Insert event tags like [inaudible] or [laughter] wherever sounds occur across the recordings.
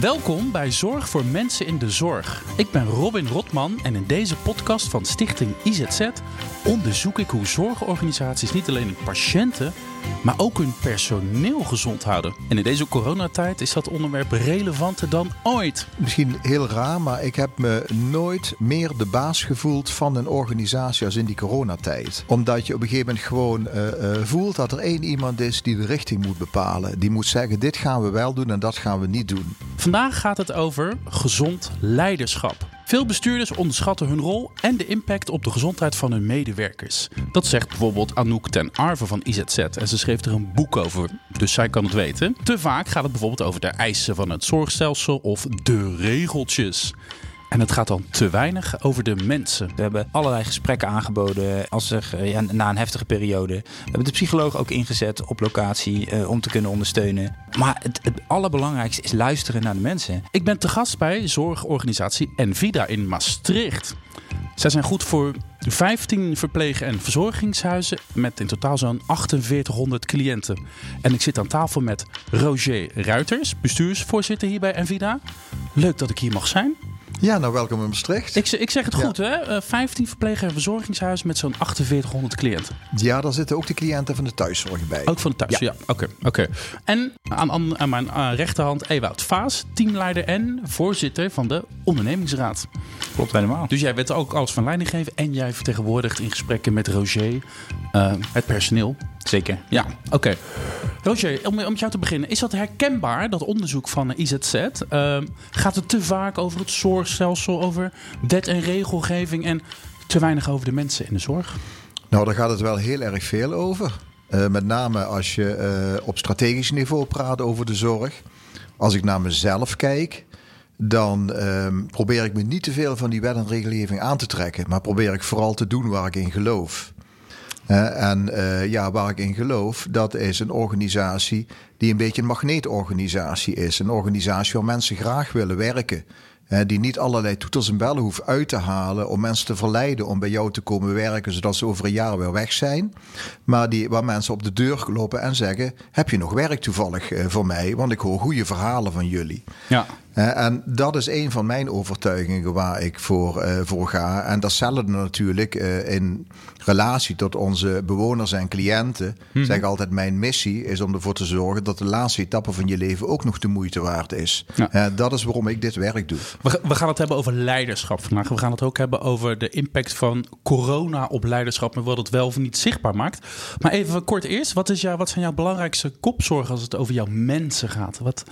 Welkom bij Zorg voor Mensen in de Zorg. Ik ben Robin Rotman en in deze podcast van Stichting IZZ onderzoek ik hoe zorgorganisaties niet alleen hun patiënten, maar ook hun personeel gezond houden. En in deze coronatijd is dat onderwerp relevanter dan ooit. Misschien heel raar, maar ik heb me nooit meer de baas gevoeld van een organisatie als in die coronatijd. Omdat je op een gegeven moment gewoon uh, uh, voelt dat er één iemand is die de richting moet bepalen. Die moet zeggen: dit gaan we wel doen en dat gaan we niet doen. Vandaag gaat het over gezond leiderschap. Veel bestuurders onderschatten hun rol en de impact op de gezondheid van hun medewerkers. Dat zegt bijvoorbeeld Anouk ten Arve van IZZ en ze schreef er een boek over, dus zij kan het weten. Te vaak gaat het bijvoorbeeld over de eisen van het zorgstelsel of de regeltjes. En het gaat dan te weinig over de mensen. We hebben allerlei gesprekken aangeboden als er, ja, na een heftige periode. We hebben de psycholoog ook ingezet op locatie uh, om te kunnen ondersteunen. Maar het, het, allerbelangrijkste is luisteren naar de mensen. Ik ben te gast bij zorgorganisatie Envida in Maastricht. Zij zijn goed voor 15 verpleeg- en verzorgingshuizen met in totaal zo'n 4800 cliënten. En ik zit aan tafel met Roger Ruiters, bestuursvoorzitter hier bij Envida. Leuk dat ik hier mag zijn. Ja, nou welkom in Maastricht. Ik, ik zeg het goed, ja. hè? 15 verpleeg- en verzorgingshuizen met zo'n 4800 cliënten. Ja, daar zitten ook de cliënten van de thuiszorg bij. Ook van de thuis, ja. Oké, ja. oké. Okay, okay. En aan, aan, aan mijn uh, rechterhand Ewout Vaas, teamleider en voorzitter van de ondernemingsraad. Klopt helemaal. Dus jij weet ook alles van leiding geven en jij vertegenwoordigt in gesprekken met Roger uh, het personeel. Zeker. Ja, oké. Okay. Roger, om, om met jou te beginnen. Is dat herkenbaar, dat onderzoek van IZZ? Uh, gaat het te vaak over het zorgstelsel, over wet en regelgeving en te weinig over de mensen in de zorg? Nou, daar gaat het wel heel erg veel over. Uh, met name als je uh, op strategisch niveau praat over de zorg. Als ik naar mezelf kijk, dan uh, probeer ik me niet te veel van die wet en regelgeving aan te trekken. Maar probeer ik vooral te doen waar ik in geloof. En uh, ja, waar ik in geloof, dat is een organisatie die een beetje een magneetorganisatie is. Een organisatie waar mensen graag willen werken. Die niet allerlei toeters en bellen hoeft uit te halen om mensen te verleiden om bij jou te komen werken, zodat ze over een jaar weer weg zijn. Maar die, waar mensen op de deur lopen en zeggen: Heb je nog werk toevallig voor mij? Want ik hoor goede verhalen van jullie. Ja. En dat is een van mijn overtuigingen waar ik voor, uh, voor ga. En datzelfde natuurlijk uh, in relatie tot onze bewoners en cliënten. Mm-hmm. Zeg altijd: mijn missie is om ervoor te zorgen dat de laatste etappe van je leven ook nog de moeite waard is. Ja. dat is waarom ik dit werk doe. We, we, gaan het hebben over leiderschap vandaag. We gaan het ook hebben over de impact van corona op leiderschap en wat het wel of niet zichtbaar maakt. Maar even kort eerst: wat, is jou, wat zijn jouw belangrijkste kopzorgen als het over jouw mensen gaat? Wat,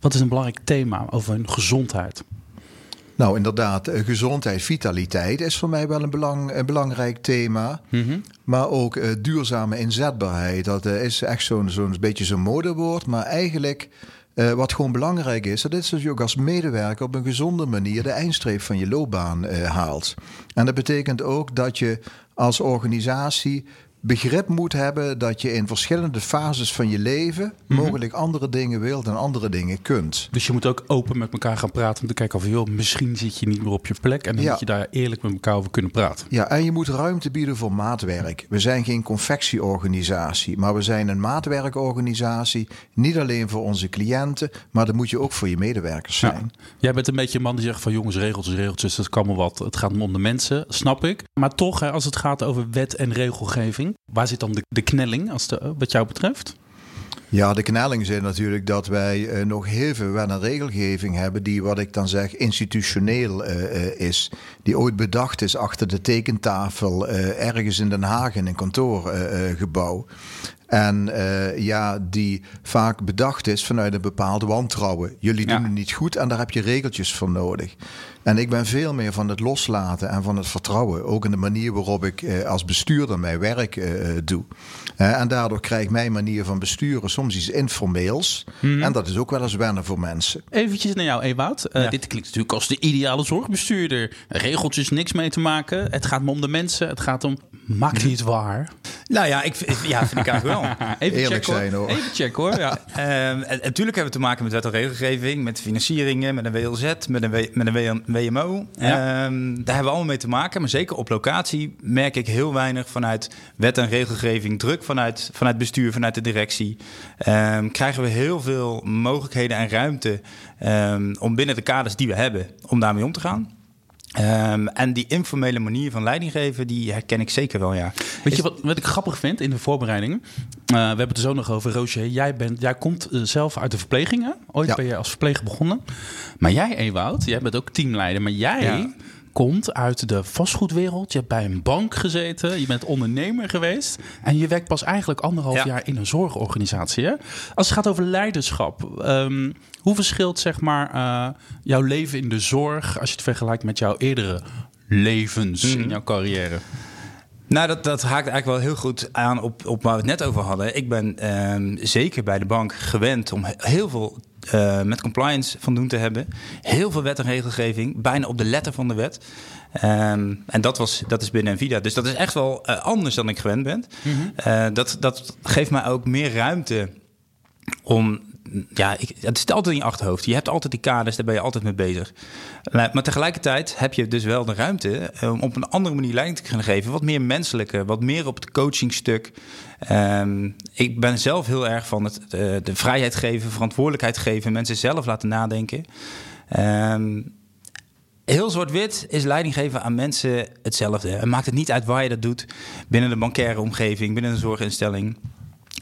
wat is een belangrijk thema over hun gezondheid? Nou, inderdaad, gezondheid, vitaliteit is voor mij wel een, belang, een belangrijk thema. Mm-hmm. Maar ook uh, duurzame inzetbaarheid. Dat uh, is echt zo'n zo'n beetje zo'n modewoord. Maar eigenlijk, uh, wat gewoon belangrijk is, dat is dat je ook als medewerker op een gezonde manier de eindstreep van je loopbaan haalt. En dat betekent ook dat je als organisatie begrip moet hebben dat je in verschillende fases van je leven mm-hmm. mogelijk andere dingen wilt en andere dingen kunt. Dus je moet ook open met elkaar gaan praten om te kijken of joh, misschien zit je niet meer op je plek en dan ja. moet je daar eerlijk met elkaar over kunnen praten. Ja, en je moet ruimte bieden voor maatwerk. We zijn geen confectieorganisatie, maar we zijn een maatwerkorganisatie. Niet alleen voor onze cliënten, maar dat moet je ook voor je medewerkers zijn. Ja. Jij bent een beetje een man die zegt van jongens, regeltjes, regeltjes, dat kan wel wat. Het gaat om de mensen, snap ik. Maar toch, hè, als het gaat over wet en regelgeving, Waar zit dan de, de knelling als de, wat jou betreft? Ja, de knelling zit natuurlijk dat wij uh, nog heel veel wet en regelgeving hebben die, wat ik dan zeg, institutioneel uh, uh, is. Die ooit bedacht is achter de tekentafel ergens in Den Haag in een kantoorgebouw. En uh, ja, die vaak bedacht is vanuit een bepaalde wantrouwen. Jullie doen ja. het niet goed en daar heb je regeltjes voor nodig. En ik ben veel meer van het loslaten en van het vertrouwen. Ook in de manier waarop ik uh, als bestuurder mijn werk uh, doe. en daardoor krijgt mijn manier van besturen soms iets informeels. Mm-hmm. En dat is ook wel eens wennen voor mensen. Eventjes naar jou, Ewout. Ja. Dit klinkt natuurlijk als de ideale zorgbestuurder. Regeltjes niks mee te maken. Het gaat me om de mensen. Het gaat om, maakt hij het waar? Nou ja, ik, ja vind ik eigenlijk wel. [laughs] Even Eerlijk check, zijn hoor. Even check hoor. Ja. [laughs] uh, natuurlijk hebben we te maken met wet en regelgeving, met financieringen, met een WLZ, met een, w, met een w, WMO. Ja. Ehm, daar hebben we allemaal mee te maken. Maar zeker op locatie merk ik heel weinig vanuit wet en regelgeving, druk vanuit, vanuit bestuur, vanuit de directie. Ehm, krijgen we heel veel mogelijkheden en ruimte ehm, om binnen de kaders die we hebben, om daarmee om te gaan. Ehm, en die informele manier van leiding geven, die herken ik zeker wel, ja. Weet je wat, wat ik grappig vind in de voorbereiding? Eh, we hebben het er zo nog over. Roosje, jij, bent, jij komt eh, zelf uit de verpleging, hè? Ooit Ja. ben je als verpleger begonnen. Maar jij, Ewout, jij bent ook teamleider. Maar jij Ja. Komt uit de vastgoedwereld. Je hebt bij een bank gezeten. Je bent ondernemer geweest. En je werkt pas eigenlijk anderhalf Ja. jaar in een zorgorganisatie. Hè? Als het gaat over leiderschap. ehm, hoe verschilt zeg maar, eh, jouw leven in de zorg... als je het vergelijkt met jouw eerdere levens Mhm. in jouw carrière? Nou, dat, dat haakt eigenlijk wel heel goed aan op, op waar we het net over hadden. Ik ben ehm, zeker bij de bank gewend om he- heel veel eh, met compliance van doen te hebben. Heel veel wet en regelgeving, bijna op de letter van de wet. Ehm, en dat, was, dat is binnen Nvidia. Dus dat is echt wel eh, anders dan ik gewend ben. Eh, dat, dat geeft mij ook meer ruimte om. Ja, ik, het zit altijd in je achterhoofd. Je hebt altijd die kaders, daar ben je altijd mee bezig. Maar tegelijkertijd heb je dus wel de ruimte eh, om op een andere manier leiding te kunnen geven. Wat meer menselijke, wat meer op het coachingstuk. Ehm, ik ben zelf heel erg van het, de, de vrijheid geven, verantwoordelijkheid geven, mensen zelf laten nadenken. Ehm, Heel zwart-wit is leiding geven aan mensen hetzelfde. Het maakt het niet uit waar je dat doet. Binnen de bankaire omgeving, binnen een zorginstelling.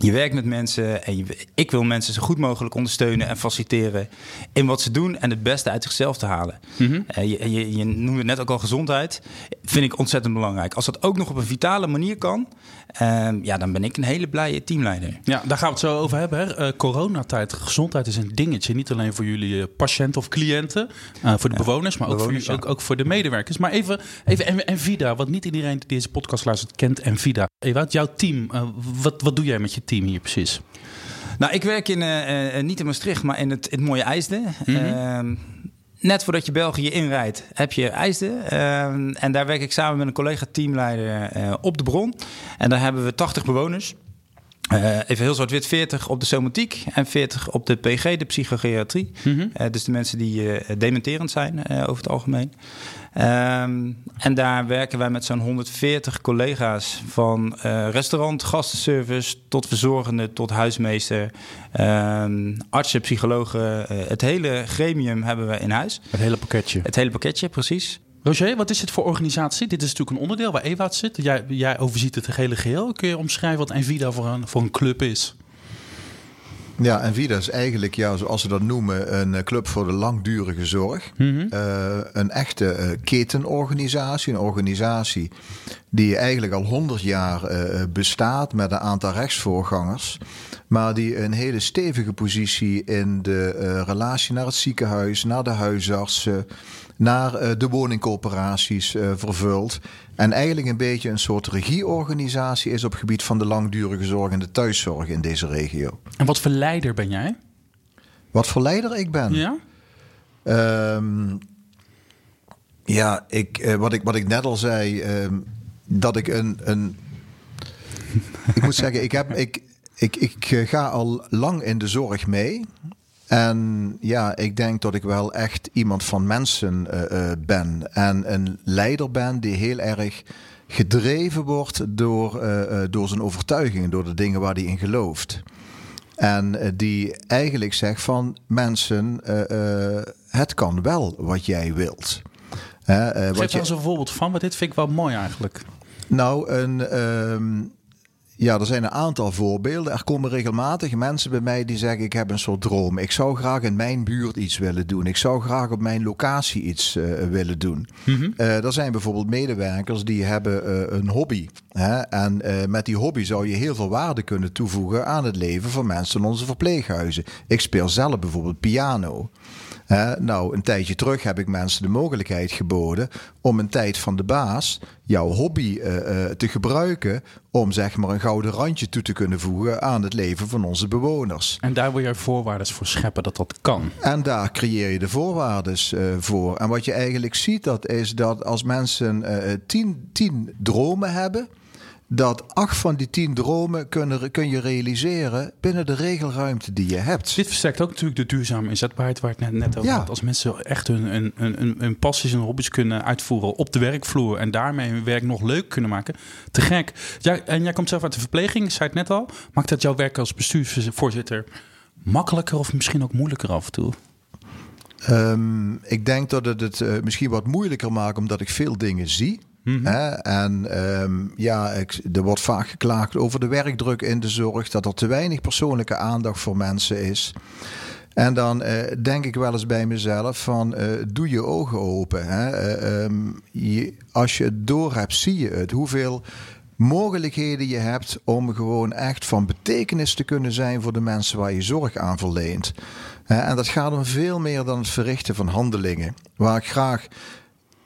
Je werkt met mensen en je, ik wil mensen zo goed mogelijk ondersteunen en faciliteren in wat ze doen en het beste uit zichzelf te halen. Eh, je, je, je noemde net ook al gezondheid. Vind ik ontzettend belangrijk. Als dat ook nog op een vitale manier kan, ehm, ja, dan ben ik een hele blije teamleider. Ja, daar gaan we het zo over hebben. Hè. Eh, coronatijd, gezondheid is een dingetje. Niet alleen voor jullie eh, patiënten of cliënten, eh, voor de bewoners, maar ook, voor, ja. ook, ook voor de medewerkers. Maar even, even en- Envida, want niet iedereen die deze podcast luistert kent Envida. Ewout, jouw team, wat, wat doe jij met je team hier precies? Nou, ik werk in, niet in Maastricht, maar in het, in het mooie IJsden. Ehm, net voordat je België inrijdt, heb je IJsden. Ehm, en daar werk ik samen met een collega-teamleider eh, op de bron. En daar hebben we 80 bewoners. Eh, even heel zwart-wit, 40 op de somatiek en 40 op de PG, de psychogeriatrie. Eh, dus de mensen die eh, dementerend zijn over het algemeen. Ehm, en daar werken wij met zo'n 140 collega's van restaurant, gastenservice tot verzorgende tot huismeester, ehm, artsen, psychologen. het hele gremium hebben we in huis. Het hele pakketje. Het hele pakketje, precies. Roger, wat is het voor organisatie? Dit is natuurlijk een onderdeel waar Ewout zit. Jij, jij overziet het hele geheel. Kun je omschrijven wat Envida voor een, voor een club is? Ja, en Vida is eigenlijk, ja, zoals ze dat noemen, een eh, club voor de langdurige zorg. Eh, een echte eh, ketenorganisatie. Een organisatie die eigenlijk al 100 jaar bestaat met een aantal rechtsvoorgangers. Maar die een hele stevige positie in de relatie naar het ziekenhuis, naar de huisartsen, naar eh, de woningcorporaties eh, vervult. En eigenlijk een beetje een soort regieorganisatie is op het gebied van de langdurige zorg en de thuiszorg in deze regio. En wat voor leider ben jij? Wat voor leider ik ben? Ja? Ehm, ja, ik, eh, wat, ik, wat ik net al zei, ehm, dat ik een. een ik moet zeggen, ik, heb, ik, ik, ik ga al lang in de zorg mee. En ja, ik denk dat ik wel echt iemand van mensen eh, eh, ben. En een leider ben die heel erg gedreven wordt door, eh, door zijn overtuigingen, door de dingen waar hij in gelooft. En die eigenlijk zegt van mensen, het kan wel wat jij wilt. Geef daar eens een voorbeeld van, want dit vind ik wel mooi eigenlijk. nou, een, ehm, ja, er zijn een aantal voorbeelden. Er komen regelmatig mensen bij mij die zeggen: Ik heb een soort droom. Ik zou graag in mijn buurt iets willen doen. Ik zou graag op mijn locatie iets eh, willen doen. Eh, er zijn bijvoorbeeld medewerkers die hebben eh, een hobby. Hè? En met die hobby zou je heel veel waarde kunnen toevoegen aan het leven van mensen in onze verpleeghuizen. Ik speel zelf bijvoorbeeld piano. Nou, een tijdje terug heb ik mensen de mogelijkheid geboden om een tijd van de baas jouw hobby eh, eh, te gebruiken om zeg maar een gouden randje toe te kunnen voegen aan het leven van onze bewoners. En daar wil je voorwaarden voor scheppen dat dat kan. En daar creëer je de voorwaarden eh, voor. En wat je eigenlijk ziet, dat is dat als mensen tien, tien dromen hebben, dat acht van die tien dromen kunnen, kun je realiseren binnen de regelruimte die je hebt. Dit versterkt ook natuurlijk de duurzame inzetbaarheid waar ik net, net over Ja. had. Als mensen echt hun, hun, hun, hun, hun passies en hobby's kunnen uitvoeren op de werkvloer en daarmee hun werk nog leuk kunnen maken, te gek. Ja, en jij komt zelf uit de verpleging, zei het net al. Maakt dat jouw werk als bestuursvoorzitter makkelijker of misschien ook moeilijker af en toe? Ehm, ik denk dat het het eh, misschien wat moeilijker maakt omdat ik veel dingen zie. Hè? En ehm, ja, ik, er wordt vaak geklaagd over de werkdruk in de zorg, dat er te weinig persoonlijke aandacht voor mensen is. En dan eh, denk ik wel eens bij mezelf van eh, doe je ogen open. Hè? Eh, ehm, als je het door hebt, zie je het. Hoeveel mogelijkheden je hebt om gewoon echt van betekenis te kunnen zijn voor de mensen waar je zorg aan verleent. En dat gaat om veel meer dan het verrichten van handelingen. Waar ik graag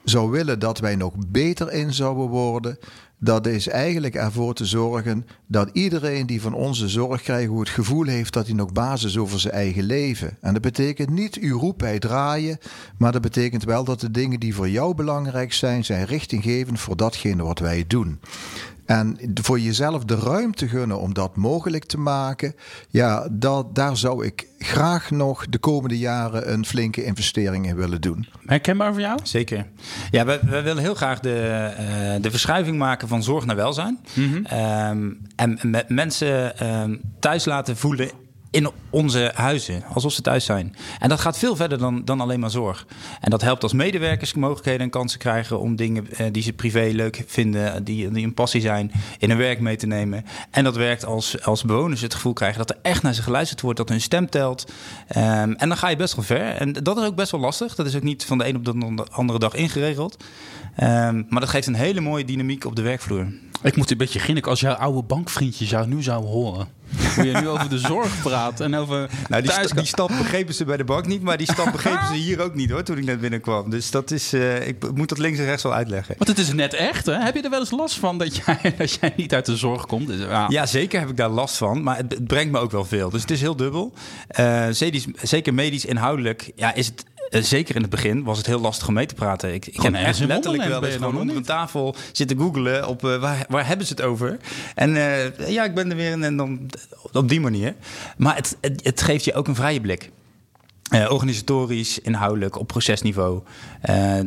zou willen dat wij nog beter in zouden worden. Dat is eigenlijk ervoor te zorgen dat iedereen die van onze zorg krijgt, hoe het gevoel heeft dat hij nog basis over zijn eigen leven. En dat betekent niet u roep bij draaien, maar dat betekent wel dat de dingen die voor jou belangrijk zijn, zijn richtinggevend voor datgene wat wij doen. En voor jezelf de ruimte gunnen om dat mogelijk te maken, ja, dat, daar zou ik graag nog de komende jaren een flinke investering in willen doen. Herkenbaar voor jou? Zeker. Ja, we, we willen heel graag de, eh, de verschuiving maken van zorg naar welzijn. Ehm, en met mensen ehm, thuis laten voelen in onze huizen, alsof ze thuis zijn. En dat gaat veel verder dan, dan alleen maar zorg. En dat helpt als medewerkers mogelijkheden en kansen krijgen om dingen eh, die ze privé leuk vinden, die, die een passie zijn, in hun werk mee te nemen. En dat werkt als, als bewoners het gevoel krijgen dat er echt naar ze geluisterd wordt, dat hun stem telt. Ehm, en dan ga je best wel ver. En dat is ook best wel lastig. Dat is ook niet van de een op de andere dag ingeregeld. Ehm, maar dat geeft een hele mooie dynamiek op de werkvloer. Ik moet een beetje grinniken als jouw oude bankvriendjes jou nu zouden horen. Hoe je nu over de zorg praat en over Nou, die, thuis... sta- die stap begrepen ze bij de bank niet, maar die stap begrepen ze hier ook niet hoor, toen ik net binnenkwam. Dus dat is, eh, ik moet dat links en rechts wel uitleggen. Want het is net echt, hè? Heb je er wel eens last van dat jij, [laughs] dat jij niet uit de zorg komt? Dus, ja. Ja, zeker heb ik daar last van, maar het, het brengt me ook wel veel. Dus het is heel dubbel. Eh, zeker medisch inhoudelijk ja, is het... eh, zeker in het begin was het heel lastig om mee te praten. Ik, ik Gewoon echt in letterlijk wel eens gewoon onder een tafel zitten googelen op eh, waar, waar hebben ze het over. En eh, ja, ik ben er weer en dan op die manier. Maar het, het, het geeft je ook een vrije blik. Organisatorisch, inhoudelijk, op procesniveau.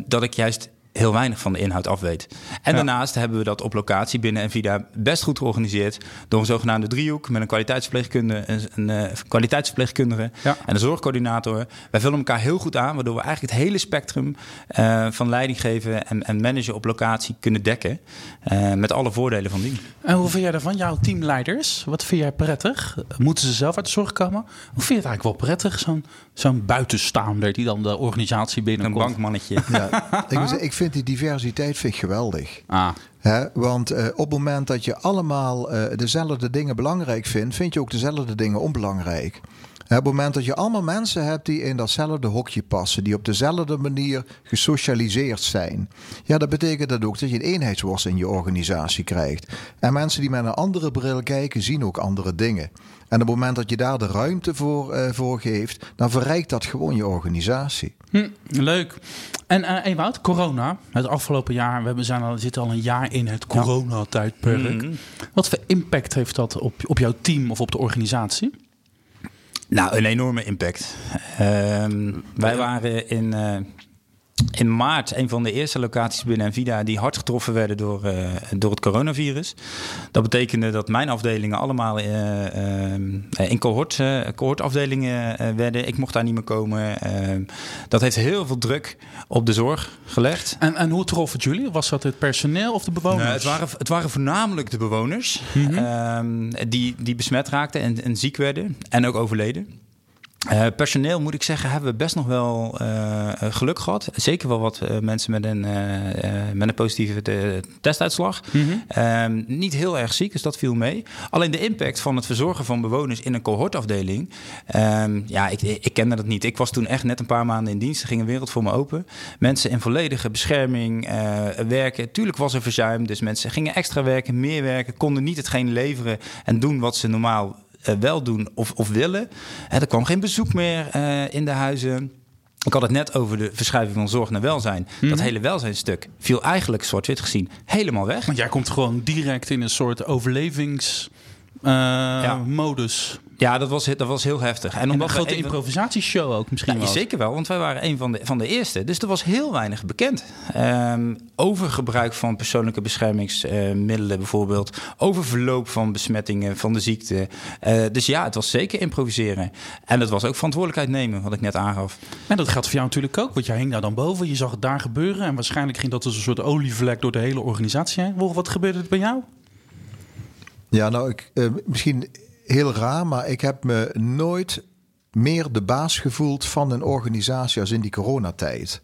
dat ik juist heel weinig van de inhoud af weet. En Ja. daarnaast hebben we dat op locatie binnen Envida best goed georganiseerd... door een zogenaamde driehoek met een kwaliteitsverpleegkundige, een, een eh, kwaliteitsverpleegkundige Ja. en een zorgcoördinator. Wij vullen elkaar heel goed aan, waardoor we eigenlijk het hele spectrum eh, van leiding geven en, en managen op locatie kunnen dekken. eh, met alle voordelen van die. En hoe vind jij daarvan? Jouw teamleiders, wat vind jij prettig? Moeten ze zelf uit de zorg komen? Hoe vind je het eigenlijk wel prettig? Zo'n zo'n buitenstaander die dan de organisatie Een binnenkomt. bankmannetje. Ja, ik, ik vind die diversiteit vind ik geweldig. Ah, Hè, want eh, op het moment dat je allemaal eh, dezelfde dingen belangrijk vindt, vind je ook dezelfde dingen onbelangrijk. Op het moment dat je allemaal mensen hebt die in datzelfde hokje passen, die op dezelfde manier gesocialiseerd zijn, ja, dat betekent dat ook dat je een eenheidsworst in je organisatie krijgt. En mensen die met een andere bril kijken, zien ook andere dingen. En op het moment dat je daar de ruimte voor, eh, voor geeft, dan verrijkt dat gewoon je organisatie. hm, leuk. En eh Ewout, corona, het afgelopen jaar, we hebben- zijn al, zitten al een jaar in het coronatijdperk. Mhm. Wat voor impact heeft dat op, op jouw team of op de organisatie? Nou, een enorme impact. Ehm, wij waren in, eh, in maart een van de eerste locaties binnen Envida die hard getroffen werden door, eh, door het coronavirus. Dat betekende dat mijn afdelingen allemaal eh, ehm, in cohort, eh, cohortafdelingen eh, werden. Ik mocht daar niet meer komen. Dat heeft heel veel druk op de zorg gelegd. En, en hoe trof het jullie? Was dat het personeel of de bewoners? Nee, het, waren, het waren voornamelijk de bewoners ehm, die, die besmet raakten en, en ziek werden en ook overleden. Eh, personeel moet ik zeggen, hebben we best nog wel eh, eh, geluk gehad. Zeker wel wat mensen met een, met een positieve te- testuitslag. Ehm, niet heel erg ziek, dus dat viel mee. Alleen de impact van het verzorgen van bewoners in een cohortafdeling. ehm, ja, ik, ik kende dat niet. Ik was toen echt net een paar maanden in dienst. Er ging een wereld voor me open. Mensen in volledige bescherming werken. Tuurlijk was er verzuim, dus mensen gingen extra werken, meer werken. Konden niet hetgeen leveren en doen wat ze normaal wel doen of, of willen. Hè, er kwam geen bezoek meer eh, in de huizen. Ik had het net over de verschuiving van zorg naar welzijn. Dat hele welzijnstuk viel eigenlijk zwart-wit gezien helemaal weg. Want jij komt gewoon direct in een soort overlevingsmodus. Ja, dat was, dat was heel heftig. En, omdat een grote improvisatieshow ook misschien ja, Zeker wel, want wij waren een van de, van de eerste. Dus er was heel weinig bekend. Um, over gebruik van persoonlijke beschermingsmiddelen bijvoorbeeld. Over verloop van besmettingen van de ziekte. Uh, dus ja, het was zeker improviseren. En het was ook verantwoordelijkheid nemen, wat ik net aangaf. En dat geldt voor jou natuurlijk ook, want jij hing daar dan boven. Je zag het daar gebeuren en waarschijnlijk ging dat als een soort olievlek door de hele organisatie heen. Wat gebeurde er bij jou? Ja, nou, ik, uh, misschien heel raar, maar ik heb me nooit meer de baas gevoeld van een organisatie als in die coronatijd.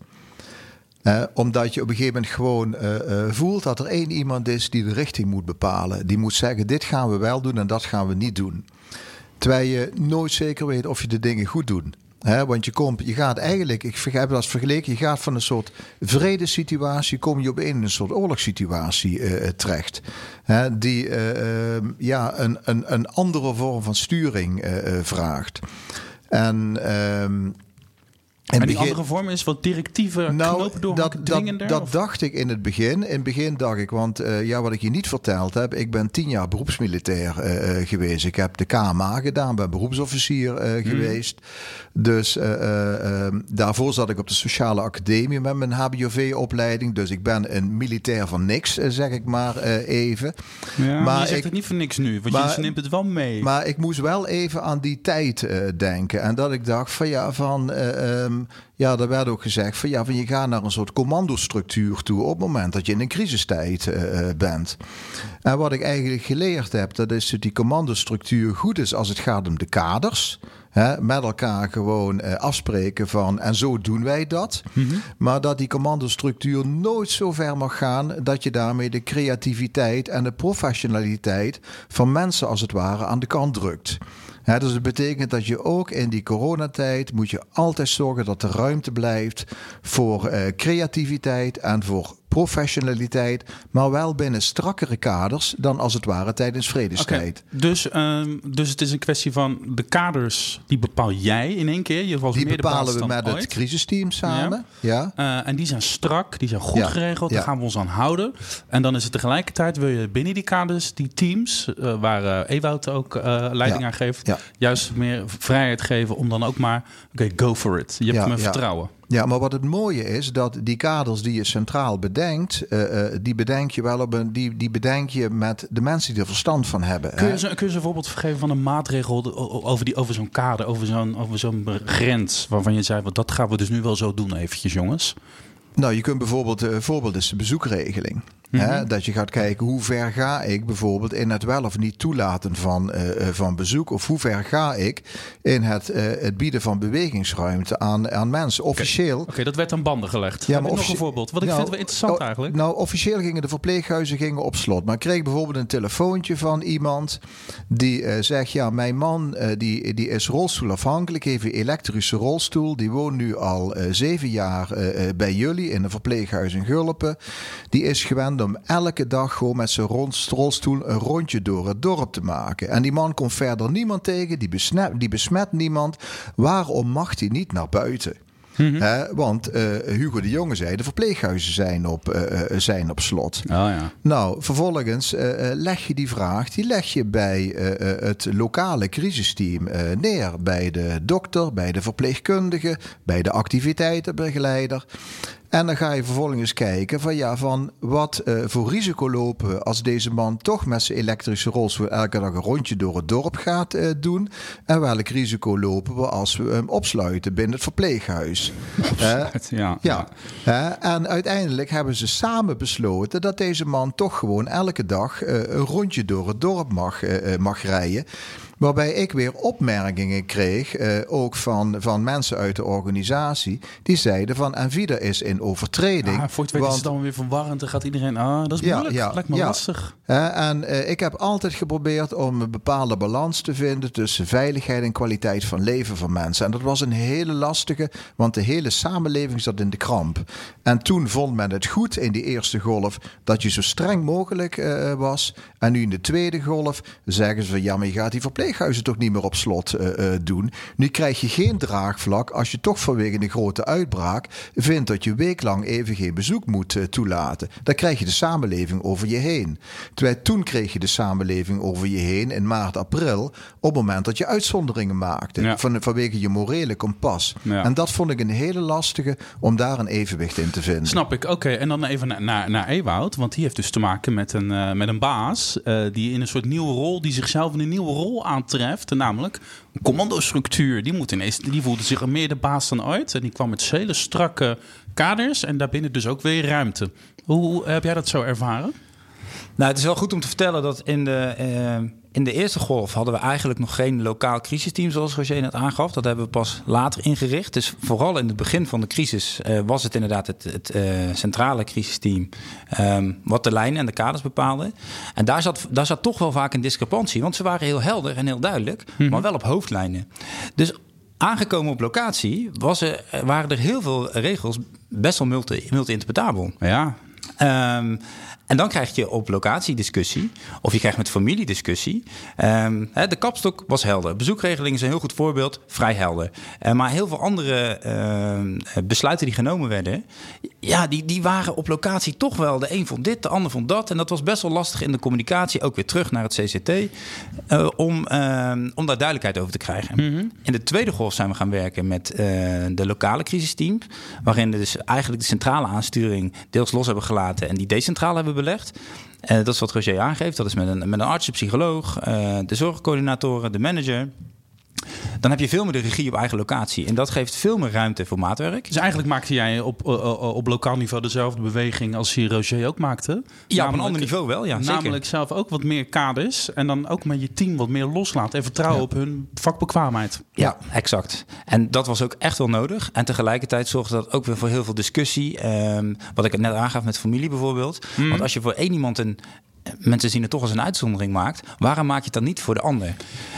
Uh, omdat je op een gegeven moment gewoon uh, uh, voelt dat er één iemand is die de richting moet bepalen. Die moet zeggen: dit gaan we wel doen en dat gaan we niet doen. Terwijl je nooit zeker weet of je de dingen goed doet. Want je, komt, je gaat eigenlijk, ik heb dat vergeleken, je gaat van een soort vredesituatie, kom je op een soort oorlogssituatie uh, terecht. Die uh, uh, ja, een, een, een andere vorm van sturing vraagt. En ehm, en die andere vorm is wat directiever nou, knopen door dat, dat, dat dacht ik in het begin. In het begin dacht ik, want uh, ja, wat ik je niet verteld heb, ik ben tien jaar beroepsmilitair uh, geweest. Ik heb de KMA gedaan, ben beroepsofficier uh, mm. geweest. Dus ehm, daarvoor zat ik op de sociale academie met mijn HBOV-opleiding. Dus ik ben een militair van niks, zeg ik maar even. Ja, maar je zegt ik, het niet voor niks nu, want maar, je neemt het wel mee. Maar ik moest wel even aan die tijd denken. En dat ik dacht van ja, van... Um, ja, daar werd ook gezegd van ja, van je gaat naar een soort commandostructuur toe op het moment dat je in een crisistijd uh, bent. En wat ik eigenlijk geleerd heb, dat is dat die commandostructuur goed is als het gaat om de kaders. Hè, met elkaar gewoon uh, afspreken van en zo doen wij dat. Mm -hmm. Maar dat die commandostructuur nooit zo ver mag gaan dat je daarmee de creativiteit en de professionaliteit van mensen als het ware aan de kant drukt. Dus het betekent dat je ook in die coronatijd moet je altijd zorgen dat er ruimte blijft voor uh, creativiteit en voor professionaliteit, maar wel binnen strakkere kaders dan als het ware tijdens vredestijd. Okay. Dus, um, dus het is een kwestie van de kaders, die bepaal jij in één keer. Je die bepalen we met ooit. het crisisteam samen. Ja. ja. Uh, en die zijn strak, die zijn goed ja. geregeld, daar gaan we ons aan houden. En dan is het tegelijkertijd, wil je binnen die kaders, die teams, uh, waar uh, Ewout ook leiding aan geeft, juist meer vrijheid geven om dan ook maar, oké, okay, go for it. Je hebt me vertrouwen. Ja, maar wat het mooie is, dat die kaders die je centraal bedenkt, uh, uh, die bedenk je wel op een, die, die bedenk je met de mensen die er verstand van hebben. Kun je, ze, kun je een voorbeeld geven van een maatregel over, die, over zo'n kader, over zo'n, over zo'n grens, waarvan je zei, dat gaan we dus nu wel zo doen eventjes jongens? Nou, je kunt bijvoorbeeld, uh, voorbeeld is de bezoekregeling. Mm Dat je gaat kijken hoe ver ga ik bijvoorbeeld in het wel of niet toelaten van, uh, van bezoek. Of hoe ver ga ik in het, uh, het bieden van bewegingsruimte aan, aan mensen. Officieel. Oké, okay, dat werd aan banden gelegd. Ja, maar nog een voorbeeld. Wat ik nou, vind wel interessant oh, eigenlijk. Nou, officieel gingen de verpleeghuizen gingen op slot. Maar ik kreeg bijvoorbeeld een telefoontje van iemand die uh, zegt: Ja, mijn man die, die is rolstoelafhankelijk, heeft een elektrische rolstoel. Die woont nu al zeven jaar bij jullie in een verpleeghuis in Gulpen. Die is gewend om elke dag gewoon met zijn rolstoel een rondje door het dorp te maken. En die man komt verder niemand tegen, die besmet, die besmet niemand. Waarom mag hij niet naar buiten? Mm -hmm. want uh, Hugo de Jonge zei, de verpleeghuizen zijn op, uh, zijn op slot. Oh, ja. Nou, vervolgens leg je die vraag, die leg je bij het lokale crisisteam neer. Bij de dokter, bij de verpleegkundige, bij de activiteitenbegeleider. En dan ga je vervolgens kijken van ja, van wat uh, voor risico lopen we als deze man toch met zijn elektrische rolstoel elke dag een rondje door het dorp gaat uh, doen. En welk risico lopen we als we hem opsluiten binnen het verpleeghuis. Uh, ja. ja. en uiteindelijk hebben ze samen besloten dat deze man toch gewoon elke dag een rondje door het dorp mag, mag rijden. Waarbij ik weer opmerkingen kreeg, eh, ook van, van mensen uit de organisatie, die zeiden van Envida is in overtreding. Ja, voor het weet is het dan weer verwarrend. Dan gaat iedereen, ah, dat is moeilijk, ja, ja, lijkt me ja. lastig. en uh, ik heb altijd geprobeerd om een bepaalde balans te vinden tussen veiligheid en kwaliteit van leven van mensen. En dat was een hele lastige, want de hele samenleving zat in de kramp. En toen vond men het goed in die eerste golf dat je zo streng mogelijk uh, was. En nu in de tweede golf zeggen ze van ja, maar je gaat die verpleeging verpleeghuizen toch niet meer op slot uh, doen. Nu krijg je geen draagvlak als je toch vanwege een grote uitbraak vindt dat je weeklang even geen bezoek moet uh, toelaten. Dan krijg je de samenleving over je heen. Terwijl toen kreeg je de samenleving over je heen in maart, april, op het moment dat je uitzonderingen maakte. Ja. Van, vanwege je morele kompas. Ja. En dat vond ik een hele lastige om daar een evenwicht in te vinden. Snap ik. Oké, en dan even naar, naar, naar Ewoud, want die heeft dus te maken met een, uh, met een baas die in een soort nieuwe rol, die zichzelf in een nieuwe rol aantreft, namelijk een commandostructuur. Die, moet ineens, die voelde zich meer de baas dan ooit. En die kwam met hele strakke kaders en daarbinnen dus ook weer ruimte. Hoe, heb jij dat zo ervaren? Nou, het is wel goed om te vertellen dat in de, uh, in de eerste golf hadden we eigenlijk nog geen lokaal crisisteam, zoals Roger net aangaf. Dat hebben we pas later ingericht. Dus vooral in het begin van de crisis uh, was het inderdaad het, het uh, centrale crisisteam um, wat de lijnen en de kaders bepaalde. En daar zat, daar zat toch wel vaak een discrepantie, want ze waren heel helder en heel duidelijk, mm -hmm. maar wel op hoofdlijnen. Dus aangekomen op locatie was er, waren er heel veel regels best wel multi-interpretabel. Multi ja. Um, en dan krijg je op locatie discussie, of je krijgt met familie discussie. Um, de kapstok was helder. Bezoekregeling is een heel goed voorbeeld, vrij helder. Uh, maar heel veel andere uh, besluiten die genomen werden, ja, die, die waren op locatie toch wel. De een vond dit, de ander vond dat. En dat was best wel lastig in de communicatie, ook weer terug naar het CCT, uh, om, om daar duidelijkheid over te krijgen. Mm -hmm. In de tweede golf zijn we gaan werken met de lokale crisisteams, waarin we dus eigenlijk de centrale aansturing deels los hebben gelaten en die decentraal hebben belegd. En dat is wat Roger aangeeft. Dat is met een, met een arts, een psycholoog, uh, de zorgcoördinatoren, de manager. Dan heb je veel meer de regie op eigen locatie. En dat geeft veel meer ruimte voor maatwerk. Dus eigenlijk maakte jij op, uh, op lokaal niveau dezelfde beweging als die Roger ook maakte? Ja, namelijk, op een ander niveau wel, ja. Namelijk zeker. zelf ook wat meer kaders. En dan ook met je team wat meer loslaten. En vertrouwen ja. op hun vakbekwaamheid. Ja, exact. En dat was ook echt wel nodig. En tegelijkertijd zorgde dat ook weer voor heel veel discussie. Um, wat ik net aangaf met familie bijvoorbeeld. Mm. Want als je voor één iemand een, mensen zien het toch als een uitzondering maakt. Waarom maak je het dan niet voor de ander?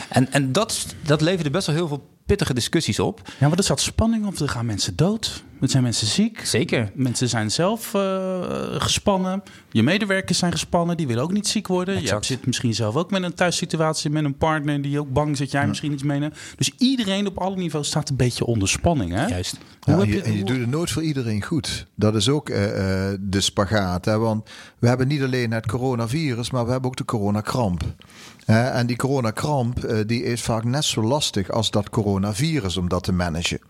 En, en dat, dat leverde best wel heel veel pittige discussies op. Ja, maar er zat spanning op. Er gaan mensen dood. Er zijn mensen ziek. Zeker. Mensen zijn zelf uh, gespannen. Je medewerkers zijn gespannen. Die willen ook niet ziek worden. Exact. Je zit misschien zelf ook met een thuissituatie met een partner die ook bang is dat jij ja. misschien iets meeneemt. Dus iedereen op alle niveaus staat een beetje onder spanning. Hè? Juist. Ja, en, je, en je doet het nooit voor iedereen goed. Dat is ook uh, de spagaat. Hè? Want we hebben niet alleen het coronavirus, maar we hebben ook de coronakramp. Uh, en die coronakramp uh, die is vaak net zo lastig als dat coronavirus om dat te managen.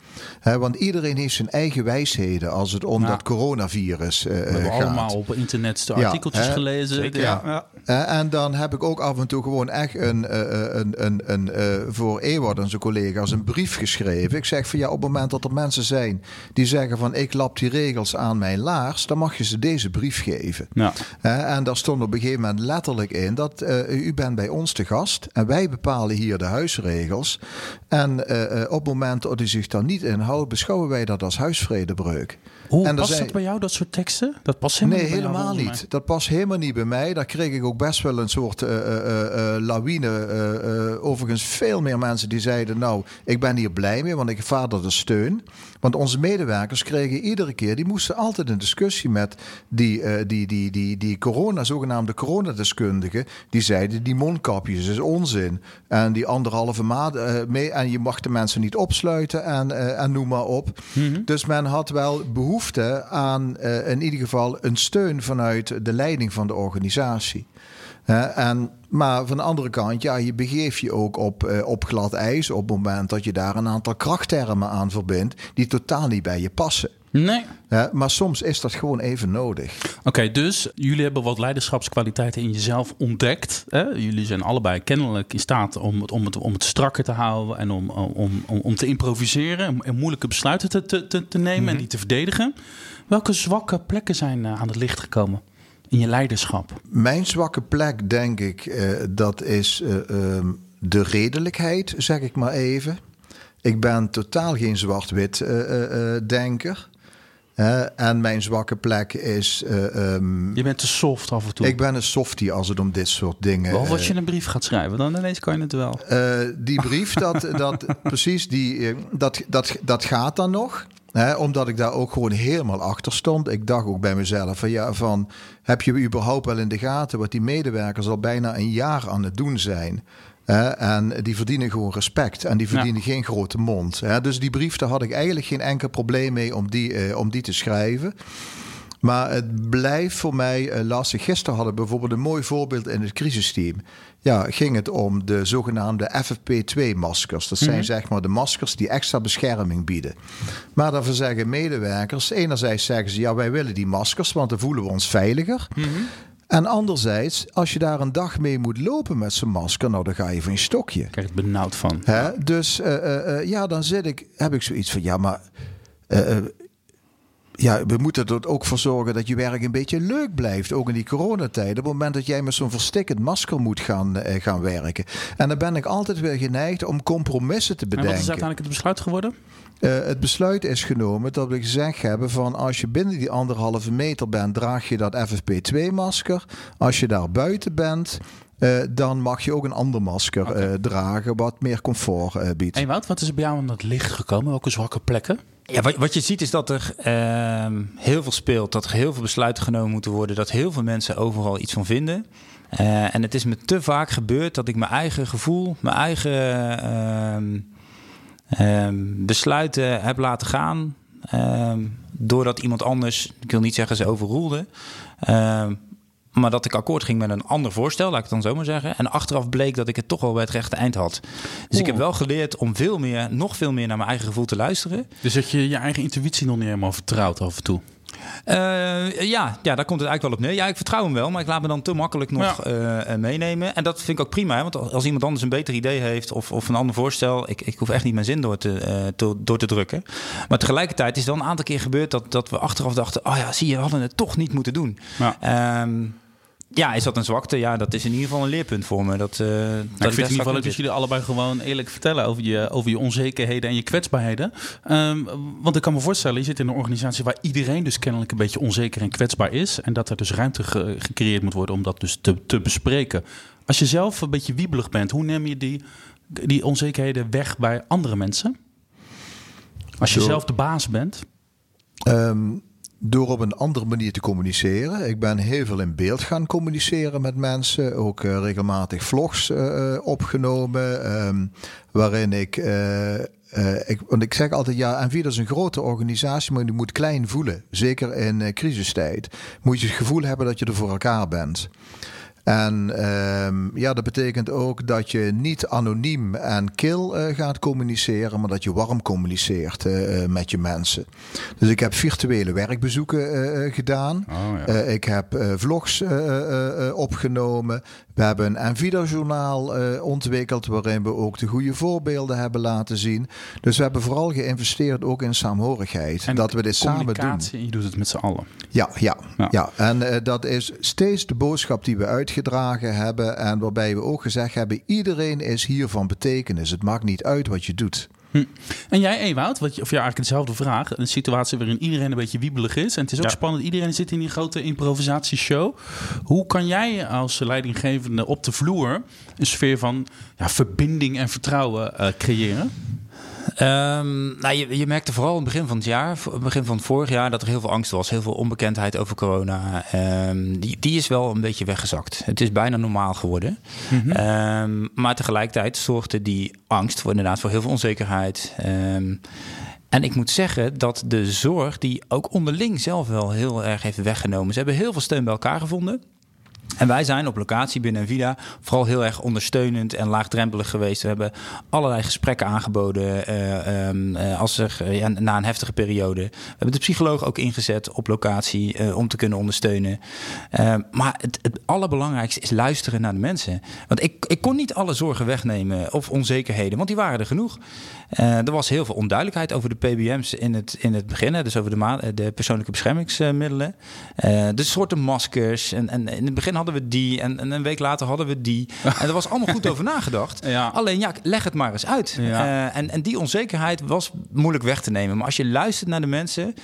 Uh, want iedereen heeft zijn eigen wijsheden als het om ja. dat coronavirus uh, We hebben gaat. allemaal op internet de artikeltjes ja, gelezen. Zeker, ja. ja. en dan heb ik ook af en toe gewoon echt een, een, een, een, een voor Ewart en zijn collega's een brief geschreven. Ik zeg van ja, op het moment dat er mensen zijn die zeggen van ik lap die regels aan mijn laars, dan mag je ze deze brief geven. Ja. en daar stond op een gegeven moment letterlijk in dat u bent bij ons te gast en wij bepalen hier de huisregels. En uh, op het moment dat u zich daar niet in houdt, beschouwen wij dat als huisvredebreuk. Hoe en past zijn... dat bij jou, dat soort teksten? Dat past helemaal nee, niet helemaal jou, niet. Dat past helemaal niet bij mij. Daar kreeg ik ook best wel een soort uh, uh, uh, lawine. overigens veel meer mensen die zeiden... nou, ik ben hier blij mee, want ik ervaar de steun. Want onze medewerkers kregen iedere keer... die moesten altijd een discussie met die, die, die, die, die corona, zogenaamde coronadeskundigen. Die zeiden, die mondkapjes is onzin. En die anderhalve maand mee... en je mag de mensen niet opsluiten en, en noem maar op. Mhm. Mm -hmm. Dus men had wel behoefte aan in ieder geval een steun vanuit de leiding van de organisatie. En, maar van de andere kant, ja, je begeeft je ook op, uh, op glad ijs op het moment dat je daar een aantal krachttermen aan verbindt die totaal niet bij je passen. Nee. Maar soms is dat gewoon even nodig. Oké, okay, dus jullie hebben wat leiderschapskwaliteiten in jezelf ontdekt. Hè? Jullie zijn allebei kennelijk in staat om het, om het, om het strakker te houden en om, om, om, om te improviseren en moeilijke besluiten te, te, te nemen mm -hmm. en die te verdedigen. Welke zwakke plekken zijn aan het licht gekomen? In je leiderschap? Mijn zwakke plek, denk ik, uh, dat is uh, um, de redelijkheid, zeg ik maar even. Ik ben totaal geen zwart-wit uh, en mijn zwakke plek is. Um, je bent te soft af en toe. Ik ben een softie als het om dit soort dingen. Behalve als je een brief gaat schrijven, dan ineens kan je het wel. die brief, dat, [laughs] dat, precies, die, dat, dat, dat gaat dan nog. He, omdat ik daar ook gewoon helemaal achter stond. Ik dacht ook bij mezelf van ja, van heb je überhaupt wel in de gaten wat die medewerkers al bijna een jaar aan het doen zijn? Hè, en die verdienen gewoon respect. En die verdienen geen grote mond. Hè. Dus die brief, daar had ik eigenlijk geen enkel probleem mee om die, eh, om die te schrijven. Maar het blijft voor mij uh, lastig. Gisteren hadden we bijvoorbeeld een mooi voorbeeld in het crisisteam. Ja, ging het om de zogenaamde FFP2-maskers. Dat zijn zeg maar de maskers die extra bescherming bieden. Maar daarvoor zeggen medewerkers, enerzijds zeggen ze... ja, wij willen die maskers, want dan voelen we ons veiliger. En anderzijds, als je daar een dag mee moet lopen met zo'n masker... nou, dan ga je van je stokje. Krijg je het benauwd van. Hè? Dus uh, uh, ja, dan zit ik, heb ik zoiets van... ja, maar ja, we moeten er ook voor zorgen dat je werk een beetje leuk blijft. Ook in die coronatijd. Op het moment dat jij met zo'n verstikkend masker moet gaan, uh, gaan werken. En dan ben ik altijd weer geneigd om compromissen te bedenken. En wat is uiteindelijk het besluit geworden? Uh, het besluit is genomen dat we gezegd hebben van als je binnen die anderhalve meter bent, draag je dat FFP2-masker. Als je daar buiten bent, uh, dan mag je ook een ander masker okay. dragen wat meer comfort biedt. En Wout, wat is er bij jou aan het licht gekomen? Welke zwakke plekken? Ja, wat, wat je ziet is dat er uh, heel veel speelt, dat er heel veel besluiten genomen moeten worden, dat heel veel mensen overal iets van vinden. Uh, en het is me te vaak gebeurd dat ik mijn eigen gevoel, mijn eigen uh, besluiten heb laten gaan. Ehm, doordat iemand anders, ik wil niet zeggen ze overroelde, maar dat ik akkoord ging met een ander voorstel, laat ik het dan zo maar zeggen. En achteraf bleek dat ik het toch wel bij het rechte eind had. Dus ik heb wel geleerd om veel meer, nog veel meer naar mijn eigen gevoel te luisteren. Dus dat je je eigen intuïtie nog niet helemaal vertrouwt af en toe? Uh, ja, ja, daar komt het eigenlijk wel op neer. Ja, ik vertrouw hem wel, maar ik laat me dan te makkelijk nog ja. uh, meenemen. En dat vind ik ook prima, hè? want als iemand anders een beter idee heeft of, of een ander voorstel, ik, ik hoef echt niet mijn zin door te, uh, te, door te drukken. Maar tegelijkertijd is het wel een aantal keer gebeurd dat, dat we achteraf dachten: oh ja, zie je, we hadden het toch niet moeten doen. Ja. Um, ja, is dat een zwakte? Ja, dat is in ieder geval een leerpunt voor me. Dat, uh, nou, dat ik vind het in ieder geval leuk dat jullie allebei gewoon eerlijk vertellen over je, over je onzekerheden en je kwetsbaarheden. Um, want ik kan me voorstellen, je zit in een organisatie waar iedereen dus kennelijk een beetje onzeker en kwetsbaar is. En dat er dus ruimte ge gecreëerd moet worden om dat dus te, te bespreken. Als je zelf een beetje wiebelig bent, hoe neem je die, die onzekerheden weg bij andere mensen? Als je Door, zelf de baas bent? Um, door op een andere manier te communiceren. Ik ben heel veel in beeld gaan communiceren met mensen. Ook uh, regelmatig vlogs uh, opgenomen. Um, waarin ik. Ik, want ik zeg altijd, ja, Envida is een grote organisatie, maar je moet klein voelen. Zeker in crisistijd. Moet je het gevoel hebben dat je er voor elkaar bent. En um, ja, dat betekent ook dat je niet anoniem en kil uh, gaat communiceren, maar dat je warm communiceert uh, met je mensen. Dus ik heb virtuele werkbezoeken uh, gedaan. Oh, ja. ik heb vlogs opgenomen. We hebben een Nvidia-journaal ontwikkeld waarin we ook de goede voorbeelden hebben laten zien. Dus we hebben vooral geïnvesteerd ook in saamhorigheid. En dat we dit samen doen. En je doet het met z'n allen. Ja, ja, ja. ja. En dat is steeds de boodschap die we uitgeven gedragen hebben. En waarbij we ook gezegd hebben: iedereen is hier van betekenis. Het maakt niet uit wat je doet. Hm. En jij, Ewout, wat je, of ja, eigenlijk dezelfde vraag. Een situatie waarin iedereen een beetje wiebelig is. En het is ook ja. spannend. Iedereen zit in die grote improvisatieshow. Hoe kan jij als leidinggevende op de vloer een sfeer van ja, verbinding en vertrouwen uh, creëren? Um, nou, je, je, merkte vooral in het begin van het jaar, begin van het vorig jaar, dat er heel veel angst was. Heel veel onbekendheid over corona. Um, die, die is wel een beetje weggezakt. Het is bijna normaal geworden. Mm -hmm. um, maar tegelijkertijd zorgde die angst voor inderdaad voor heel veel onzekerheid. En ik moet zeggen dat de zorg die ook onderling zelf wel heel erg heeft weggenomen. Ze hebben heel veel steun bij elkaar gevonden. En wij zijn op locatie binnen Vida vooral heel erg ondersteunend en laagdrempelig geweest. We hebben allerlei gesprekken aangeboden uh, um, uh, als er, ja, na een heftige periode. We hebben de psycholoog ook ingezet op locatie om te kunnen ondersteunen. Ehm, maar het, het, allerbelangrijkste is luisteren naar de mensen. Want ik, ik kon niet alle zorgen wegnemen of onzekerheden, want die waren er genoeg. Er was heel veel onduidelijkheid over de PBM's in het, in het begin, dus over de, de persoonlijke beschermingsmiddelen. de soorten maskers. En, en in het begin hadden we die en, en, een week later hadden we die. [laughs] En er was allemaal goed over nagedacht. [laughs] Ja. Alleen ja, leg het maar eens uit. Ja. En, en die onzekerheid was moeilijk weg te nemen. Maar als je luistert naar de mensen,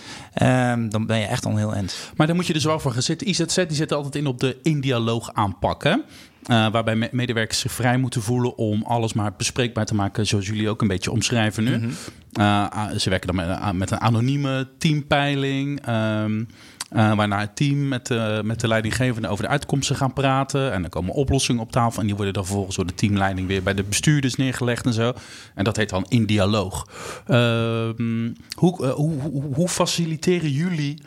um, dan ben je echt al heel end. Maar dan moet je dus wel voor gaan zitten. IZZ die zit altijd in op de in-dialoog aanpakken. Uh, waarbij medewerkers zich vrij moeten voelen om alles maar bespreekbaar te maken, zoals jullie ook een beetje omschrijven nu. Mm -hmm. uh, ze werken dan met, met, een anonieme teampeiling. Um, Uh, waarna het team met de, met de leidinggevende over de uitkomsten gaan praten. En dan komen oplossingen op tafel. En die worden dan vervolgens door de teamleiding weer bij de bestuurders neergelegd en zo. En dat heet dan in dialoog. Uh, hoe, uh, hoe, hoe, hoe, faciliteren jullie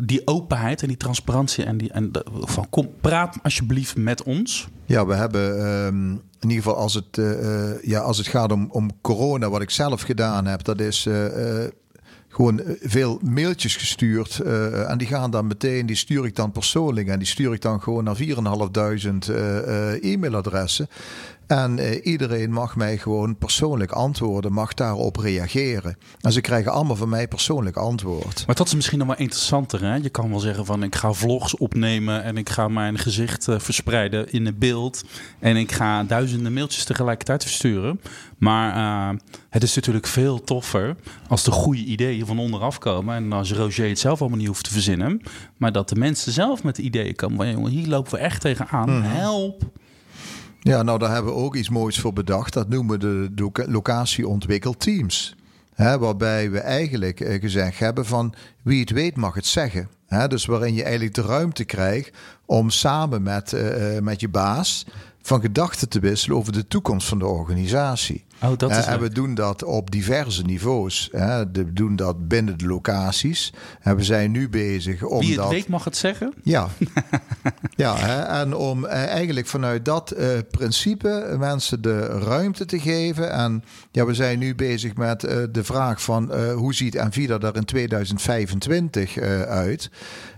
die openheid en die transparantie? En, die, en van kom, praat alsjeblieft met ons. Ja, we hebben um, in ieder geval als het, ja, als het gaat om, om corona, wat ik zelf gedaan heb, dat is gewoon eh, veel mailtjes gestuurd. Uh, en die gaan dan meteen, die stuur ik dan persoonlijk. En die stuur ik dan gewoon naar 4.500 uh, e-mailadressen. En uh, iedereen mag mij gewoon persoonlijk antwoorden, mag daarop reageren. En ze krijgen allemaal van mij persoonlijk antwoord. Maar dat is misschien nog wel interessanter. Hè? Je kan wel zeggen van ik ga vlogs opnemen en ik ga mijn gezicht uh, verspreiden in een beeld. En ik ga duizenden mailtjes tegelijkertijd versturen. Maar uh, het is natuurlijk veel toffer als de goede ideeën van onderaf komen. En als Roger het zelf allemaal niet hoeft te verzinnen. Maar dat de mensen zelf met de ideeën komen. Van, jongen, hier lopen we echt tegenaan. Mm. Help. Ja, nou daar hebben we ook iets moois voor bedacht. Dat noemen we de locatieontwikkelteams. Hè, waarbij we eigenlijk eh, gezegd hebben van wie het weet mag het zeggen. Dus waarin je eigenlijk de ruimte krijgt om samen met, uh, met je baas van gedachten te wisselen over de toekomst van de organisatie. Oh, dat is en we doen dat op diverse niveaus. We doen dat binnen de locaties. En we zijn nu bezig om. Wie het weet mag het zeggen? Ja. [laughs] ja en om eh, eigenlijk vanuit dat uh, principe mensen de ruimte te geven. En ja, we zijn nu bezig met de vraag van hoe ziet Envida er in 2025 uit?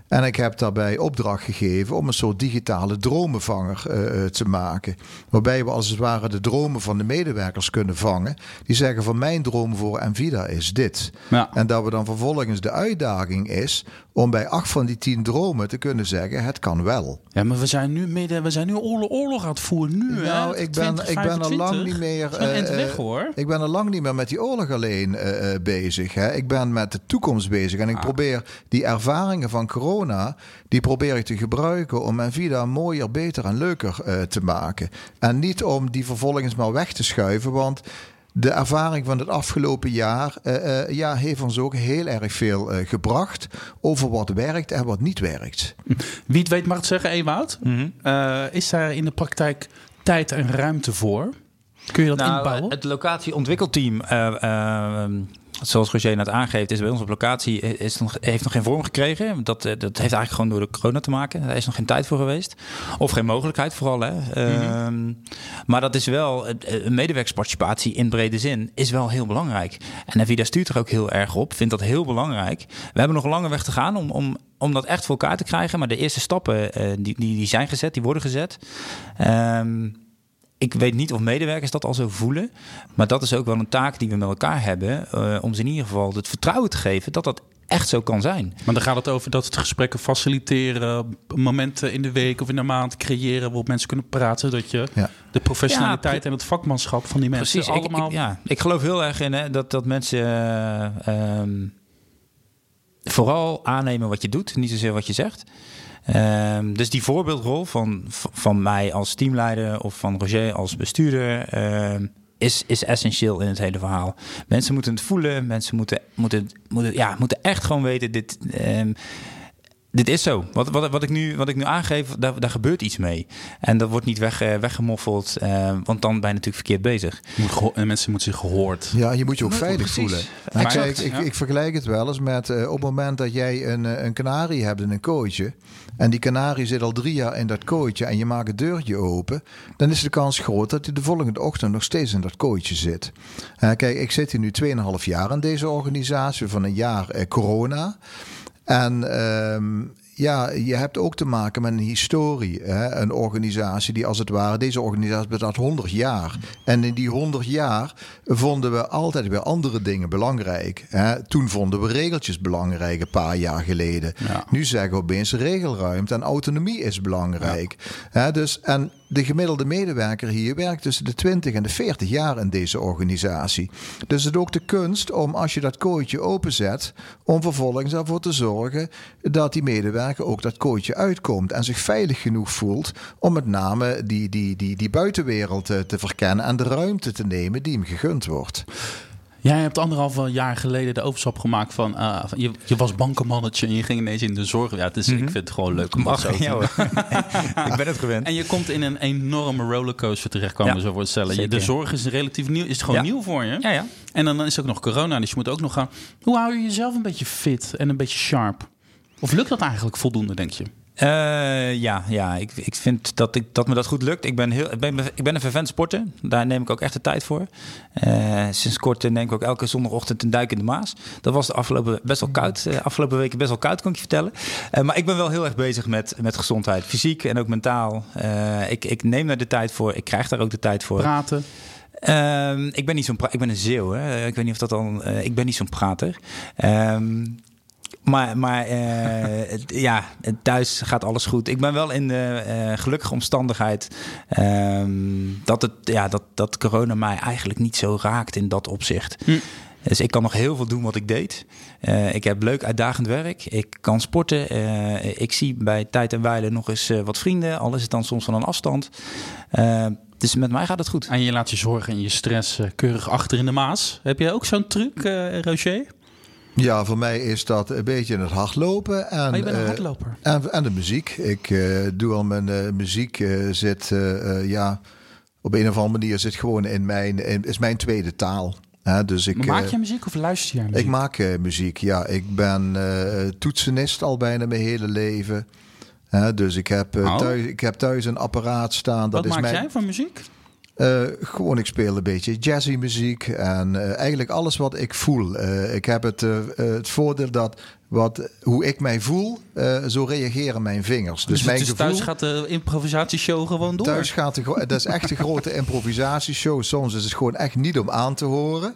En ik heb daarbij opdracht gegeven om een soort digitale dromenvanger uh, te maken. Waarbij we als het ware de dromen van de medewerkers kunnen vangen. Die zeggen van mijn droom voor Envida is dit. Ja. En dat we dan vervolgens de uitdaging is om bij acht van die tien dromen te kunnen zeggen het kan wel. Ja, maar we zijn nu, midden, we zijn nu oorlog, oorlog aan het voeren. Nu, nou, hè? ik ben, ik ben al lang niet meer. Uh, weg, hoor. Ik ben al lang niet meer met die oorlog alleen uh, bezig. Hè. Ik ben met de toekomst bezig. En ik ah. probeer die ervaringen van corona die probeer ik te gebruiken om mijn vida mooier, beter en leuker uh, te maken. En niet om die vervolgens maar weg te schuiven, want de ervaring van het afgelopen jaar uh, uh, ja, heeft ons ook heel erg veel gebracht over wat werkt en wat niet werkt. Wie het weet mag het zeggen, Ewout. Mm -hmm. is daar in de praktijk tijd en ruimte voor? Kun je dat nou, inbouwen? Het locatieontwikkelteam zoals Roger net aangeeft, is bij ons op locatie is nog, heeft nog geen vorm gekregen. Dat, eh, dat heeft eigenlijk gewoon door de corona te maken. Daar is nog geen tijd voor geweest. Of geen mogelijkheid vooral. Hè. Mm maar dat is wel, een medewerkersparticipatie in brede zin is wel heel belangrijk. En Evida stuurt er ook heel erg op, vindt dat heel belangrijk. We hebben nog een lange weg te gaan om, om, om dat echt voor elkaar te krijgen. Maar de eerste stappen, uh, die, die, die zijn gezet, die worden gezet. Um, ik weet niet of medewerkers dat al zo voelen. Maar dat is ook wel een taak die we met elkaar hebben. Uh, om ze in ieder geval het vertrouwen te geven dat dat echt zo kan zijn. Maar dan gaat het over dat het gesprekken faciliteren, momenten in de week of in de maand creëren waarop mensen kunnen praten, dat je de professionaliteit en het vakmanschap van die mensen precies, allemaal. Ik, ja, ik geloof heel erg in hè, dat, dat mensen uh, um, vooral aannemen wat je doet, niet zozeer wat je zegt. Um, dus die voorbeeldrol van, van mij als teamleider of van Roger als bestuurder um, is, is essentieel in het hele verhaal. Mensen moeten het voelen, mensen moeten, moeten, moeten, ja, moeten echt gewoon weten: dit, um, dit is zo. Wat, wat, wat, ik, nu, wat ik nu aangeef, daar, daar gebeurt iets mee. En dat wordt niet weg, uh, weggemoffeld, uh, want dan ben je natuurlijk verkeerd bezig. en mensen moeten zich gehoord. Ja, je moet je ook veilig voelen. Ik, ik, ik, ik, vergelijk het wel eens met uh, op het moment dat jij een, een kanarie hebt in een kooitje. En die kanarie zit al drie jaar in dat kooitje en je maakt het deurtje open. Dan is de kans groot dat hij de volgende ochtend nog steeds in dat kooitje zit. kijk, ik zit hier nu 2,5 jaar in deze organisatie van een jaar corona. En um, ja, je hebt ook te maken met een historie. Hè? Een organisatie die als het ware, deze organisatie bestaat 100 jaar. En in die 100 jaar vonden we altijd weer andere dingen belangrijk. Hè? Toen vonden we regeltjes belangrijk, een paar jaar geleden. Nu zeggen we opeens regelruimte en autonomie is belangrijk. Hè? Dus, en de gemiddelde medewerker hier werkt tussen de 20 en de 40 jaar in deze organisatie. Dus het is ook de kunst om als je dat kooitje openzet, om vervolgens ervoor te zorgen dat die medewerker ook dat kooitje uitkomt en zich veilig genoeg voelt om met name die, die, die, die buitenwereld te, te verkennen en de ruimte te nemen die hem gegund wordt. Jij hebt anderhalf jaar geleden de overstap gemaakt van... Uh, je, je, was bankenmannetje en je ging ineens in de zorg. Ja, dus ik vind het gewoon leuk om dat zo te [laughs] Ik ben het gewend. En je komt in een enorme rollercoaster terechtkomen, ja. zo voorstellen. De zorg is relatief nieuw, is gewoon nieuw voor je. Ja, ja. En dan is ook nog corona, dus je moet ook nog gaan... Hoe hou je jezelf een beetje fit en een beetje sharp? Of lukt dat eigenlijk voldoende, denk je? Uh, ja, ja ik, ik vind dat, ik, dat me dat goed lukt. Ik ben, heel, ik ben, ik ben een vervent sporter. Daar neem ik ook echt de tijd voor. Uh, sinds kort neem ik ook elke zondagochtend een duik in de Maas. Dat was de afgelopen, best wel koud. Uh, afgelopen weken best wel koud, kan ik je vertellen. maar ik ben wel heel erg bezig met, met gezondheid. Fysiek en ook mentaal. ik, ik neem daar de tijd voor. Ik krijg daar ook de tijd voor. Praten. Uh, ik ben niet zo'n ik ben een zeeuw. Hè. Ik weet niet of dat dan. ik ben niet zo'n prater. Um, maar, maar [laughs] uh, ja, thuis gaat alles goed. Ik ben wel in de uh, gelukkige omstandigheid um, dat, het, ja, dat, dat corona mij eigenlijk niet zo raakt in dat opzicht. Hm. Dus ik kan nog heel veel doen wat ik deed. Uh, ik heb leuk uitdagend werk. Ik kan sporten. ik zie bij tijd en wijle nog eens wat vrienden. Al is het dan soms van een afstand. dus met mij gaat het goed. En je laat je zorgen en je stress keurig achter in de maas. Heb jij ook zo'n truc, Roger? Ja, voor mij is dat een beetje het hardlopen. En, oh, je bent een hardloper. en, en, de muziek. Ik uh, doe al mijn uh, muziek zit, ja, op een of andere manier zit gewoon in mijn, in, is mijn tweede taal. dus ik, maar maak je muziek of luister je muziek? Ik maak muziek, ja. Ik ben toetsenist al bijna mijn hele leven. dus ik heb, oh. thuis, ik heb thuis een apparaat staan. Dat Wat is maak jij van muziek? Uh, gewoon, ik speel een beetje jazzy muziek en uh, eigenlijk alles wat ik voel. Uh, ik heb het, het voordeel dat wat, hoe ik mij voel, zo reageren mijn vingers. Dus, dus mijn gevoel, thuis gaat de improvisatieshow gewoon door? Thuis gaat de, dat is echt een grote improvisatieshow. Soms is het gewoon echt niet om aan te horen.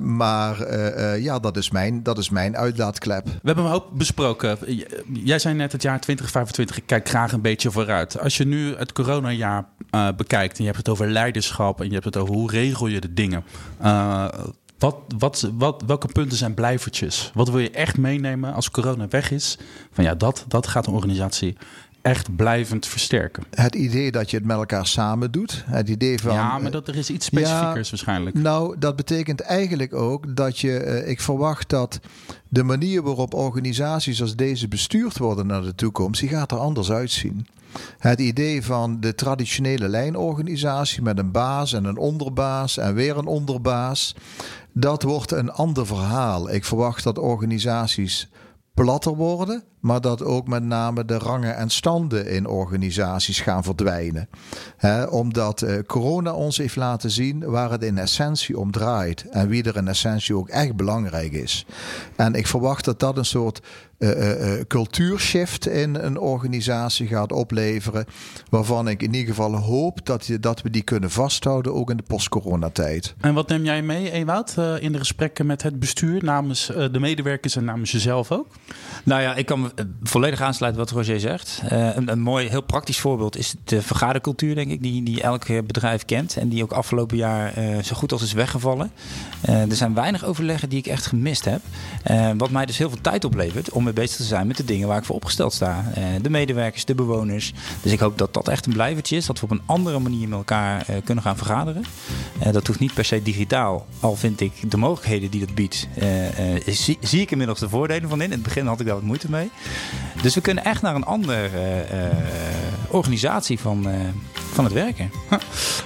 Maar uh, uh, ja, dat is, mijn, dat is mijn uitlaatklep. We hebben een hoop besproken. Jij zei net het jaar 2025. Ik kijk graag een beetje vooruit. Als je nu het coronajaar uh, bekijkt en je hebt het over leiderschap en je hebt het over hoe regel je de dingen. Wat, wat, wat, welke punten zijn blijvertjes? Wat wil je echt meenemen als corona weg is? Van ja, dat, dat gaat een organisatie echt blijvend versterken. Het idee dat je het met elkaar samen doet. Het idee van. Ja, maar dat er is iets specifiekers waarschijnlijk. Nou, dat betekent eigenlijk ook dat je. Uh, ik verwacht dat de manier waarop organisaties als deze bestuurd worden naar de toekomst, die gaat er anders uitzien. Het idee van de traditionele lijnorganisatie met een baas en een onderbaas en weer een onderbaas, dat wordt een ander verhaal. Ik verwacht dat organisaties platter worden, maar dat ook met name de rangen en standen in organisaties gaan verdwijnen. omdat uh, corona ons heeft laten zien waar het in essentie om draait en wie er in essentie ook echt belangrijk is. En ik verwacht dat dat een soort uh, cultuurshift in een organisatie gaat opleveren. Waarvan ik in ieder geval hoop dat, je, dat we die kunnen vasthouden, ook in de post-coronatijd. En wat neem jij mee, Ewout, in de gesprekken met het bestuur namens de medewerkers en namens jezelf ook? Nou ja, ik kan me volledig aansluiten wat Roger zegt. een, een, mooi, heel praktisch voorbeeld is de vergadercultuur, denk ik, die, die elk bedrijf kent. En die ook afgelopen jaar zo goed als is weggevallen. er zijn weinig overleggen die ik echt gemist heb. wat mij dus heel veel tijd oplevert om mee bezig te zijn met de dingen waar ik voor opgesteld sta. De medewerkers, de bewoners. Dus ik hoop dat dat echt een blijvertje is. Dat we op een andere manier met elkaar kunnen gaan vergaderen. Dat hoeft niet per se digitaal. Al vind ik de mogelijkheden die dat biedt, zie, zie, ik inmiddels de voordelen van in. In het begin had ik daar wat moeite mee. Dus we kunnen echt naar een andere organisatie van, van het werken.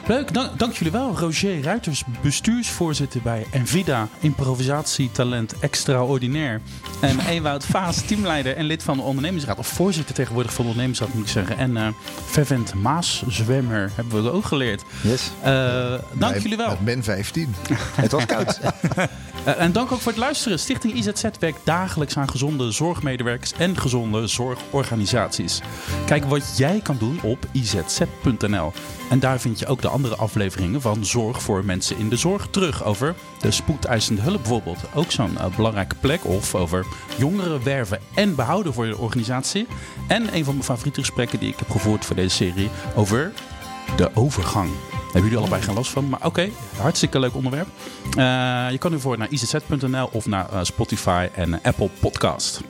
Leuk, dank, dank, jullie wel. Roger Ruiters, bestuursvoorzitter bij Envida, improvisatietalent extraordinair. En Ewout Vaas, teamleider en lid van de ondernemingsraad. Of voorzitter tegenwoordig van de ondernemingsraad moet ik zeggen. En uh, fervent Maaszwemmer hebben we ook geleerd. Yes. Uh, dank jullie wel. Met min 15. het was koud. uh, [laughs] en dank ook voor het luisteren. Stichting IZZ werkt dagelijks aan gezonde zorgmedewerkers en gezonde zorgorganisaties. Kijk wat jij kan doen op izz.nl. En daar vind je ook de andere afleveringen van Zorg voor mensen in de zorg terug. Over de spoedeisende hulp bijvoorbeeld. Ook zo'n uh, belangrijke plek. Of over jongeren werven en behouden voor je organisatie. En een van mijn favoriete gesprekken die ik heb gevoerd voor deze serie over de overgang. Hebben jullie allebei geen last van, maar oké, hartstikke leuk onderwerp. Uh, je kan ervoor naar izz.nl of naar uh, Spotify en Apple Podcast.